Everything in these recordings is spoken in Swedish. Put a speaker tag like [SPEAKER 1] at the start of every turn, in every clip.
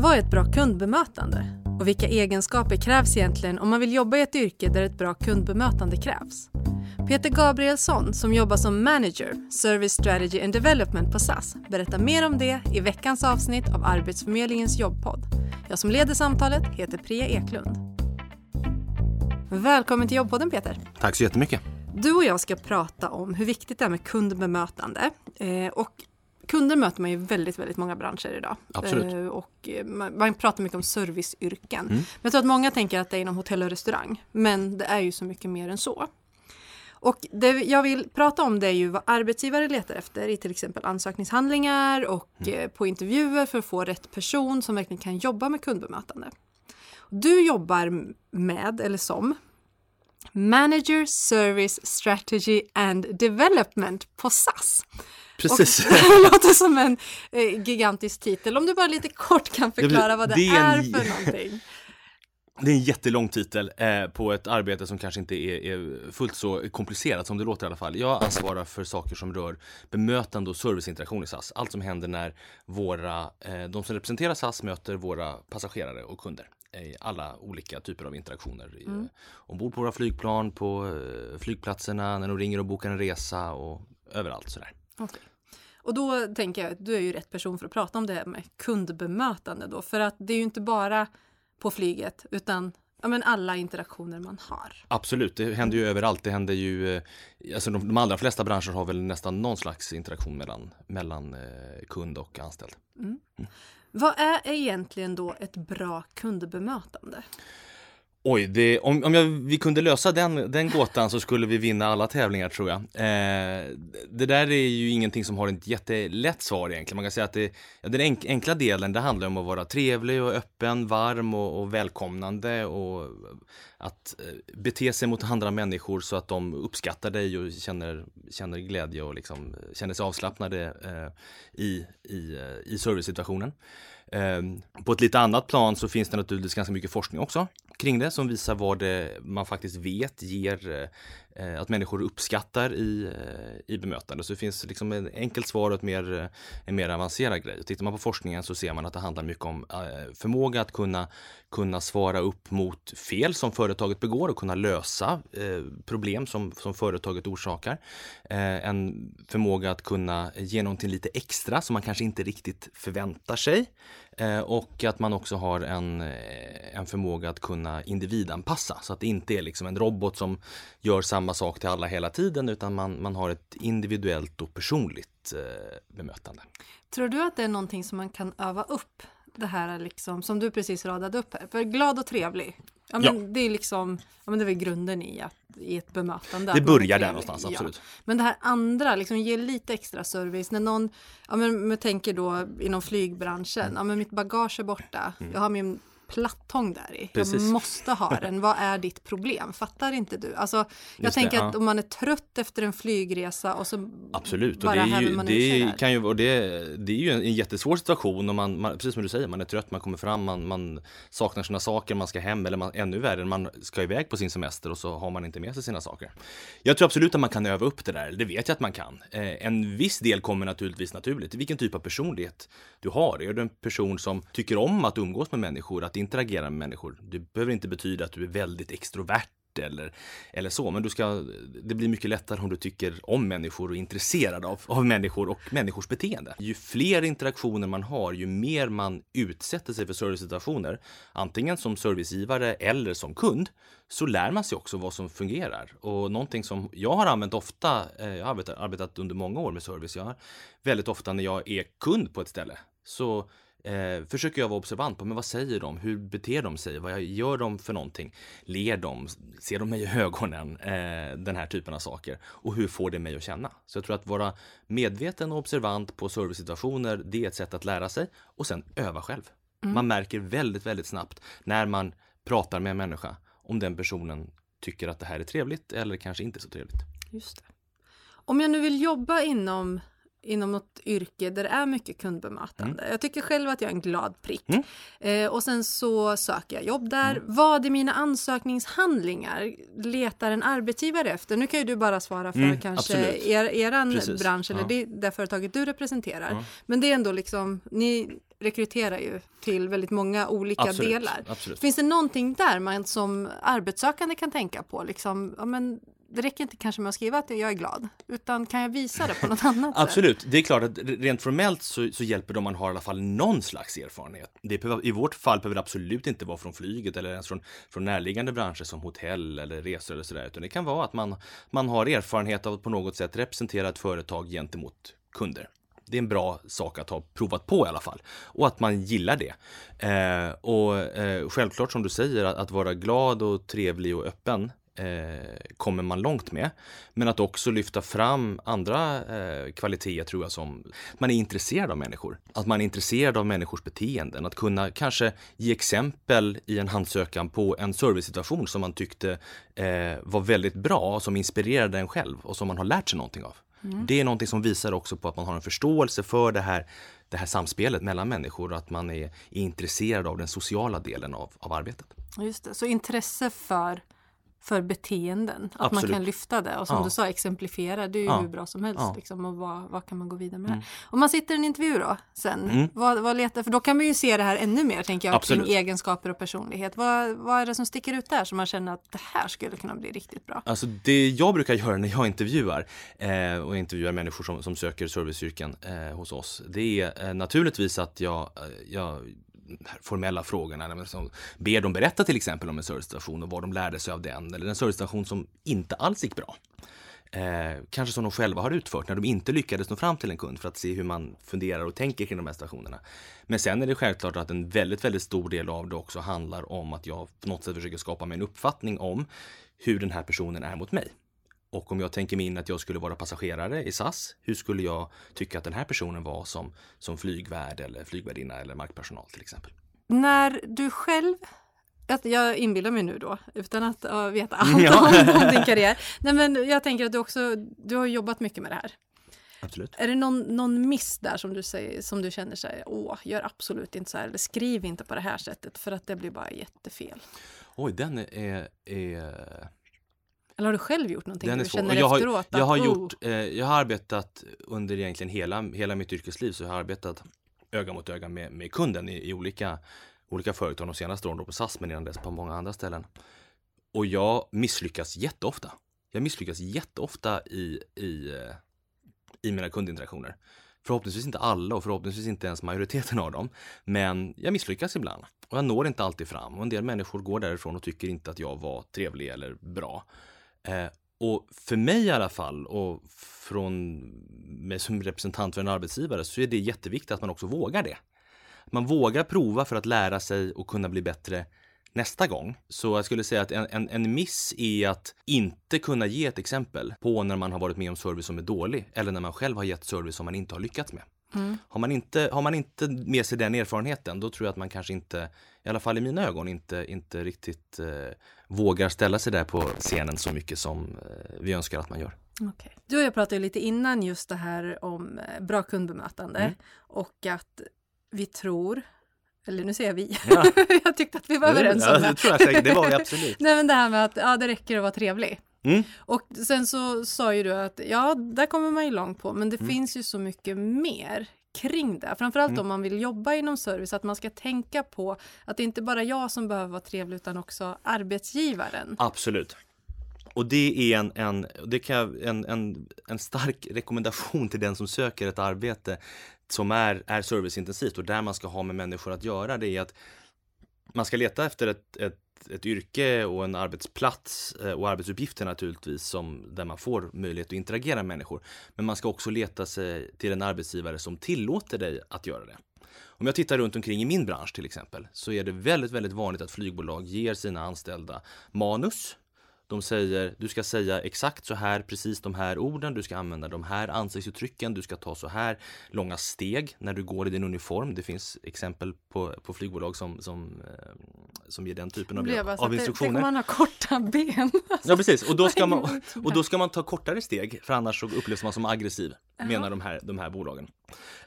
[SPEAKER 1] Vad är ett bra kundbemötande? Och vilka egenskaper krävs egentligen om man vill jobba i ett yrke där ett bra kundbemötande krävs? Peter Gabrielsson, som jobbar som manager, Service Strategy and Development på SAS, berättar mer om det i veckans avsnitt av Arbetsförmedlingens jobbpodd. Jag som leder samtalet heter Priya Eklund. Välkommen till jobbpodden Peter.
[SPEAKER 2] Tack så jättemycket.
[SPEAKER 1] Du och jag ska prata om hur viktigt det är med kundbemötande. Eh, och kunder möter man ju väldigt, väldigt många branscher idag.
[SPEAKER 2] Absolut.
[SPEAKER 1] Eh, och man, man pratar mycket om serviceyrken.
[SPEAKER 2] Mm.
[SPEAKER 1] Men jag tror att många tänker att det är inom hotell och restaurang. Men det är ju så mycket mer än så. Och det jag vill prata om det är ju vad arbetsgivare letar efter i till exempel ansökningshandlingar och
[SPEAKER 2] Mm.
[SPEAKER 1] eh, på intervjuer för att få rätt person som verkligen kan jobba med kundbemötande. Du jobbar med, eller som, Manager Service Strategy and Development på SAS.
[SPEAKER 2] Precis.
[SPEAKER 1] Och det låter som en eh, gigantisk titel. Om du bara lite kort kan förklara vad det,
[SPEAKER 2] det är
[SPEAKER 1] är
[SPEAKER 2] en-
[SPEAKER 1] för någonting.
[SPEAKER 2] Det är en jättelång titel eh, på ett arbete som kanske inte är, är fullt så komplicerat som det låter i alla fall. Jag ansvarar för saker som rör bemötande och serviceinteraktion i SAS. Allt som händer när våra, eh, de som representerar SAS möter våra passagerare och kunder i alla olika typer av interaktioner. i,
[SPEAKER 1] Mm.
[SPEAKER 2] Ombord på våra flygplan, på eh, flygplatserna, när de ringer och bokar en resa och överallt sådär.
[SPEAKER 1] Okej. Och då tänker jag att du är ju rätt person för att prata om det här med kundbemötande då. För att det är ju inte bara på flyget utan ja, men alla interaktioner man har.
[SPEAKER 2] Absolut, det händer ju överallt. Det händer ju, eh, alltså de, de allra flesta branscher har väl nästan någon slags interaktion mellan, mellan eh, kund och anställd.
[SPEAKER 1] Vad är egentligen då ett bra kundbemötande?
[SPEAKER 2] Oj, det, om, om jag, vi kunde lösa den, den gåtan så skulle vi vinna alla tävlingar tror jag. Eh, det där är ju ingenting som har ett jättelätt svar egentligen. Man kan säga att det, ja, den enk, enkla delen det handlar om att vara trevlig och öppen, varm och, och välkomnande och att eh, bete sig mot andra människor så att de uppskattar dig och känner, känner glädje och liksom eh, känner sig avslappnade eh, i, i, eh, i servicesituationen. Eh, På ett lite annat plan så finns det naturligtvis ganska mycket forskning också kring det som visar vad det man faktiskt vet ger eh, att människor uppskattar i, eh, i bemötande. Så det finns liksom ett enkelt svar och ett mer, en mer avancerad grej. Och tittar man på forskningen så ser man att det handlar mycket om eh, förmåga att kunna, kunna svara upp mot fel som företaget begår och kunna lösa eh, problem som, som företaget orsakar. Eh, en förmåga att kunna ge någonting lite extra som man kanske inte riktigt förväntar sig. Eh, och att man också har en, eh, en förmåga att kunna individanpassa så att det inte är liksom en robot som gör samma sak till alla hela tiden utan man, man har ett individuellt och personligt eh, bemötande.
[SPEAKER 1] Tror du att det är någonting som man kan öva upp? Det här liksom, som du precis radade upp här. För glad och trevlig, ja, men det är liksom, ja, men det är väl grunden i, att, i ett bemötande.
[SPEAKER 2] Det börjar där någonstans,
[SPEAKER 1] Ja.
[SPEAKER 2] absolut.
[SPEAKER 1] Men det här andra, liksom ge lite extra service. När någon, ja men jag tänker då inom flygbranschen,
[SPEAKER 2] Mm.
[SPEAKER 1] ja men mitt bagage är borta, jag har min plattång där i.
[SPEAKER 2] Precis.
[SPEAKER 1] Jag måste ha den. Vad är ditt problem? Fattar inte du? Alltså, jag
[SPEAKER 2] Just det,
[SPEAKER 1] tänker
[SPEAKER 2] ja.
[SPEAKER 1] att om man är trött efter en flygresa och så
[SPEAKER 2] Absolut, och
[SPEAKER 1] bara
[SPEAKER 2] det, är ju,
[SPEAKER 1] man
[SPEAKER 2] det,
[SPEAKER 1] där.
[SPEAKER 2] kan ju, och det, det är ju en, en jättesvår situation och man, man, precis som du säger, man är trött, man kommer fram, man, man saknar sina saker, man ska hem eller man, ännu värre, man ska iväg på sin semester och så har man inte med sig sina saker. Jag tror absolut att man kan öva upp det där, det vet jag att man kan. Eh, en viss del kommer naturligtvis naturligt, vilken typ av personlighet du har. Är du en person som tycker om att umgås med människor, att interagera med människor? Det behöver inte betyda att du är väldigt extrovert eller, eller så, men du ska, det blir mycket lättare om du tycker om människor och är intresserad av, av människor och människors beteende. Ju fler interaktioner man har, ju mer man utsätter sig för servicesituationer, antingen som servicegivare eller som kund, så lär man sig också vad som fungerar. Och någonting som jag har använt ofta, eh, jag har arbetat, arbetat under många år med service, jag har väldigt ofta när jag är kund på ett ställe, så Eh, försöker jag vara observant på, men vad säger de? Hur beter de sig? Vad gör de för någonting? Ler de? Ser de mig i ögonen? Eh, den här typen av saker. Och hur får det mig att känna? Så jag tror att vara medveten och observant på servicesituationer, det är ett sätt att lära sig och sen öva själv. Man märker väldigt, väldigt snabbt när man pratar med en människa om den personen tycker att det här är trevligt eller kanske inte så trevligt.
[SPEAKER 1] Just det. Om jag nu vill jobba inom inom något yrke där det är mycket kundbemötande.
[SPEAKER 2] Mm.
[SPEAKER 1] Jag tycker själv att jag är en glad prick. Eh, och sen så söker jag jobb där. Mm. Vad i mina ansökningshandlingar letar en arbetsgivare efter? Nu kan ju du bara svara för
[SPEAKER 2] Mm,
[SPEAKER 1] kanske
[SPEAKER 2] absolut.
[SPEAKER 1] er, eran
[SPEAKER 2] Precis.
[SPEAKER 1] bransch eller
[SPEAKER 2] Ja.
[SPEAKER 1] det, det företaget du representerar.
[SPEAKER 2] Ja.
[SPEAKER 1] Men det är ändå liksom, ni rekryterar ju till väldigt många olika
[SPEAKER 2] Absolut,
[SPEAKER 1] delar.
[SPEAKER 2] absolut.
[SPEAKER 1] Finns det någonting där man som arbetssökande kan tänka på? Liksom, ja, men det räcker inte kanske med att skriva att jag är glad, utan kan jag visa det på något annat sätt?
[SPEAKER 2] Absolut, det är klart att rent formellt så, så hjälper det om man har i alla fall någon slags erfarenhet. Det I vårt fall behöver det absolut inte vara från flyget eller ens från, från närliggande branscher som hotell eller resor eller sådär, utan det kan vara att man, man har erfarenhet av att på något sätt representera ett företag gentemot kunder. Det är en bra sak att ha provat på i alla fall och att man gillar det. Eh, och eh, självklart som du säger att, att vara glad och trevlig och öppen eh, kommer man långt med. Men att också lyfta fram andra eh, kvaliteter tror jag som man är intresserad av människor. Att man är intresserad av människors beteenden. Att kunna kanske ge exempel i en handsökan på en servicesituation som man tyckte eh, var väldigt bra och som inspirerade en själv och som man har lärt sig någonting av. Det är någonting som visar också på att man har en förståelse för det här, det här samspelet mellan människor och att man är, är intresserad av den sociala delen av, av arbetet.
[SPEAKER 1] Just det, så intresse för, för beteenden, att man
[SPEAKER 2] Absolut.
[SPEAKER 1] kan lyfta det och som
[SPEAKER 2] Ja.
[SPEAKER 1] du sa exemplifiera, det är ju
[SPEAKER 2] Ja.
[SPEAKER 1] hur bra som helst
[SPEAKER 2] Ja.
[SPEAKER 1] liksom, och vad, vad kan man gå vidare med här? Om man sitter i en intervju då sen,
[SPEAKER 2] Mm.
[SPEAKER 1] vad, vad letar, för då kan man ju se det här ännu mer tänker jag
[SPEAKER 2] Absolut.
[SPEAKER 1] kring egenskaper och personlighet. Vad, vad är det som sticker ut där som man känner att det här skulle kunna bli riktigt bra?
[SPEAKER 2] Alltså det jag brukar göra när jag intervjuar eh, och intervjuar människor som, som söker serviceyrken eh, hos oss. Det är eh, naturligtvis att jag, eh, jag formella frågorna, men som ber dem berätta till exempel om en servicestation och vad de lärde sig av den eller en servicestation som inte alls gick bra. Eh, kanske som de själva har utfört när de inte lyckades nå fram till en kund för att se hur man funderar och tänker kring de här stationerna. Men sen är det självklart att en väldigt, väldigt stor del av det också handlar om att jag på något sätt försöker skapa mig en uppfattning om hur den här personen är mot mig. Och om jag tänker mig in att jag skulle vara passagerare i SAS, hur skulle jag tycka att den här personen var som, som flygvärd eller flygvärdinna eller markpersonal till exempel?
[SPEAKER 1] När du själv att jag inbillar mig nu då, utan att uh, veta allt
[SPEAKER 2] Ja.
[SPEAKER 1] om, om din karriär. Nej, men jag tänker att du också, du har jobbat mycket med det här.
[SPEAKER 2] Absolut.
[SPEAKER 1] Är det någon, någon miss där som du, säger, som du känner sig, åh, gör absolut inte så här, eller skriv inte på det här sättet för att det blir bara jättefel.
[SPEAKER 2] Oj, den är, är
[SPEAKER 1] Eller har du själv gjort någonting
[SPEAKER 2] Den är svår. jag, har,
[SPEAKER 1] efteråt
[SPEAKER 2] jag, har
[SPEAKER 1] att,
[SPEAKER 2] gjort,
[SPEAKER 1] oh,
[SPEAKER 2] eh, jag har arbetat under egentligen hela, hela mitt yrkesliv så jag har arbetat öga mot öga med, med kunden i, i olika, olika företag de senaste åren då på SAS men innan dess på många andra ställen. Och jag misslyckas jätteofta. Jag misslyckas jätteofta i, i, eh, i mina kundinteraktioner. Förhoppningsvis inte alla och förhoppningsvis inte ens majoriteten av dem. Men jag misslyckas ibland och jag når inte alltid fram och en del människor går därifrån och tycker inte att jag var trevlig eller bra. Eh, och för mig i alla fall och från mig som representant för en arbetsgivare så är det jätteviktigt att man också vågar det. Man vågar prova för att lära sig och kunna bli bättre nästa gång. Så jag skulle säga att en, en, en miss är att inte kunna ge ett exempel på när man har varit med om service som är dålig eller när man själv har gett service som man inte har lyckats med. Har, man inte, har man inte med sig den erfarenheten då tror jag att man kanske inte, i alla fall i mina ögon, inte, inte riktigt eh, vågar ställa sig där på scenen så mycket som eh, vi önskar att man gör.
[SPEAKER 1] okej. Du och jag pratade lite innan just det här om eh, bra kundbemötande
[SPEAKER 2] Mm.
[SPEAKER 1] och att vi tror, eller nu säger jag vi,
[SPEAKER 2] Ja.
[SPEAKER 1] jag tyckte att vi var överens
[SPEAKER 2] ja,
[SPEAKER 1] om det.
[SPEAKER 2] det tror jag säkert, det var vi absolut.
[SPEAKER 1] Nej men det här med att ja, det räcker att vara trevlig.
[SPEAKER 2] Mm.
[SPEAKER 1] Och sen så sa ju du att ja, där kommer man ju långt på, men det
[SPEAKER 2] Mm.
[SPEAKER 1] finns ju så mycket mer kring det. Framförallt
[SPEAKER 2] Mm.
[SPEAKER 1] om man vill jobba inom service, att man ska tänka på att det inte bara jag som behöver vara trevlig utan också arbetsgivaren.
[SPEAKER 2] Absolut. Och det är en, en, det kan en, en, en stark rekommendation till den som söker ett arbete som är, är serviceintensivt och där man ska ha med människor att göra. Det är att man ska leta efter ett, ett, ett yrke och en arbetsplats eh, och arbetsuppgifter naturligtvis som, där man får möjlighet att interagera med människor. Men man ska också leta sig till en arbetsgivare som tillåter dig att göra det. Om jag tittar runt omkring i min bransch till exempel så är det väldigt, väldigt vanligt att flygbolag ger sina anställda manus de säger du ska säga exakt så här, precis de här orden, du ska använda de här ansiktsuttrycken, du ska ta så här långa steg när du går i din uniform. Det finns exempel på, på flygbolag som, som, eh, som ger den typen av, av instruktioner. Tänk
[SPEAKER 1] om man har korta ben.
[SPEAKER 2] Ja precis, och då, ska man, och då ska man ta kortare steg för annars så upplevs man som aggressiv, menar de här, de här bolagen.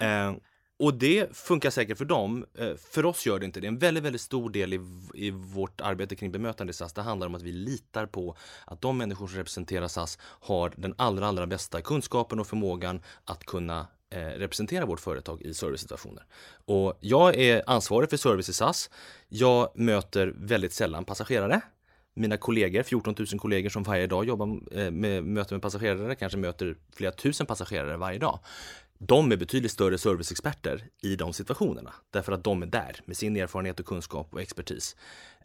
[SPEAKER 2] Eh, och det funkar säkert för dem. Eh, för oss gör det inte det. En väldigt, väldigt stor del i, i vårt arbete kring bemötande i SAS, det handlar om att vi litar på att de människor som representerar SAS har den allra, allra bästa kunskapen och förmågan att kunna eh, representera vårt företag i servicesituationer. Och jag är ansvarig för service i SAS. Jag möter väldigt sällan passagerare mina kollegor, 14 000 kollegor som varje dag jobbar eh, med möten med passagerare, kanske möter flera tusen passagerare varje dag de är betydligt större serviceexperter i de situationerna. Därför att de är där med sin erfarenhet och kunskap och expertis.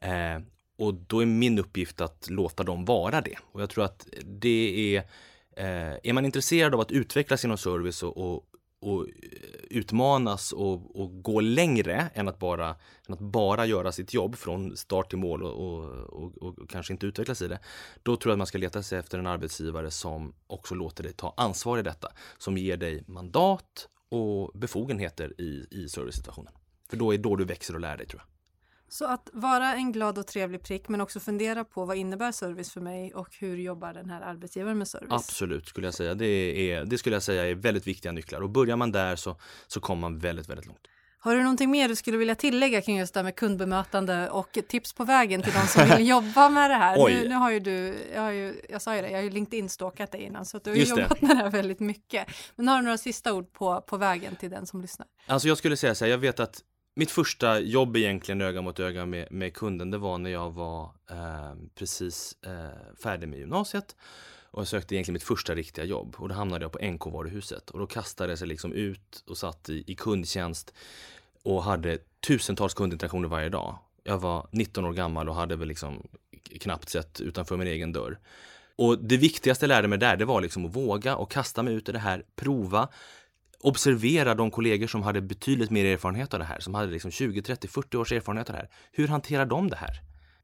[SPEAKER 2] Eh, och då är min uppgift att låta dem vara det. Och jag tror att det är, eh, är man intresserad av att utvecklas inom service och, och, och eh, utmanas och, och, gå längre än att, bara, än att bara göra sitt jobb från start till mål och, och, och, kanske inte utvecklas i det. Då tror jag att man ska leta sig efter en arbetsgivare som också låter dig ta ansvar i detta. Som ger dig mandat och befogenheter i, i servicesituationen. För då är då du växer och lär dig tror jag.
[SPEAKER 1] Så att vara en glad och trevlig prick men också fundera på vad innebär service för mig och hur jobbar den här arbetsgivaren med service?
[SPEAKER 2] Absolut skulle jag säga. Det, är, det skulle jag säga är väldigt viktiga nycklar och börjar man där så, så kommer man väldigt, väldigt långt.
[SPEAKER 1] Har du någonting mer du skulle vilja tillägga kring just det här med kundbemötande och tips på vägen till de som vill jobba med det här? Nu, nu, har ju du, jag, har ju, jag sa ju det, jag har ju LinkedIn-stalkat dig innan så att du har just jobbat det. med det här väldigt mycket. Men har du några sista ord på, på vägen till den som lyssnar?
[SPEAKER 2] Alltså jag skulle säga så här, jag vet att mitt första jobb egentligen öga mot öga med, med kunden, det var när jag var eh, precis eh, färdig med gymnasiet. Och jag sökte egentligen mitt första riktiga jobb och då hamnade jag på NK-varuhuset och då kastade jag sig liksom ut och satt i, i kundtjänst och hade tusentals kundinteraktioner varje dag. Jag var 19 år gammal och hade väl liksom knappt sett utanför min egen dörr. Och det viktigaste jag lärde mig där, det var liksom att våga och kasta mig ut i det här, prova, observera de kollegor som hade betydligt mer erfarenhet av det här, som hade liksom 20, 30, 40 års erfarenhet av det här. Hur hanterar de det här?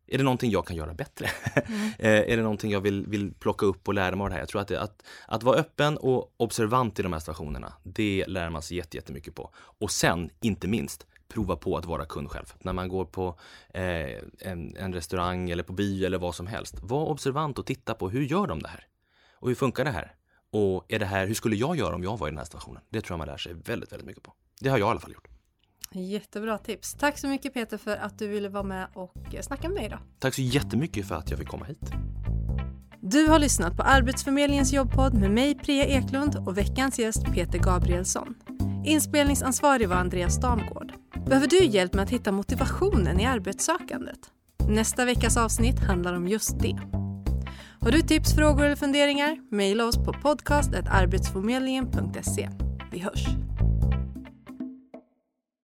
[SPEAKER 2] Är det någonting jag kan göra bättre? Mm. Eh, är det någonting jag vill, vill plocka upp och lära mig av det här? Jag tror att, det, att, att vara öppen och observant i de här situationerna, det lär man sig jättemycket på. Och sen, inte minst, prova på att vara kund själv. När man går på eh, en, en restaurang eller på bio eller vad som helst, var observant och titta på hur gör de det här? Och hur funkar det här? Och är det här, hur skulle jag göra om jag var i den här situationen? Det tror jag man lär sig väldigt, väldigt mycket på. Det har jag i alla fall gjort.
[SPEAKER 1] Jättebra tips. Tack så mycket Peter för att du ville vara med och snacka med mig idag.
[SPEAKER 2] Tack så jättemycket för att jag fick komma hit.
[SPEAKER 1] Du har lyssnat på Arbetsförmedlingens jobbpodd med mig Priya Eklund och veckans gäst Peter Gabrielsson. Inspelningsansvarig var Andreas Damgård. Behöver du hjälp med att hitta motivationen i arbetssökandet? Nästa veckas avsnitt handlar om just det. Har du tips, frågor eller funderingar? Maila oss på podcast.arbetsförmedlingen.se. Vi hörs!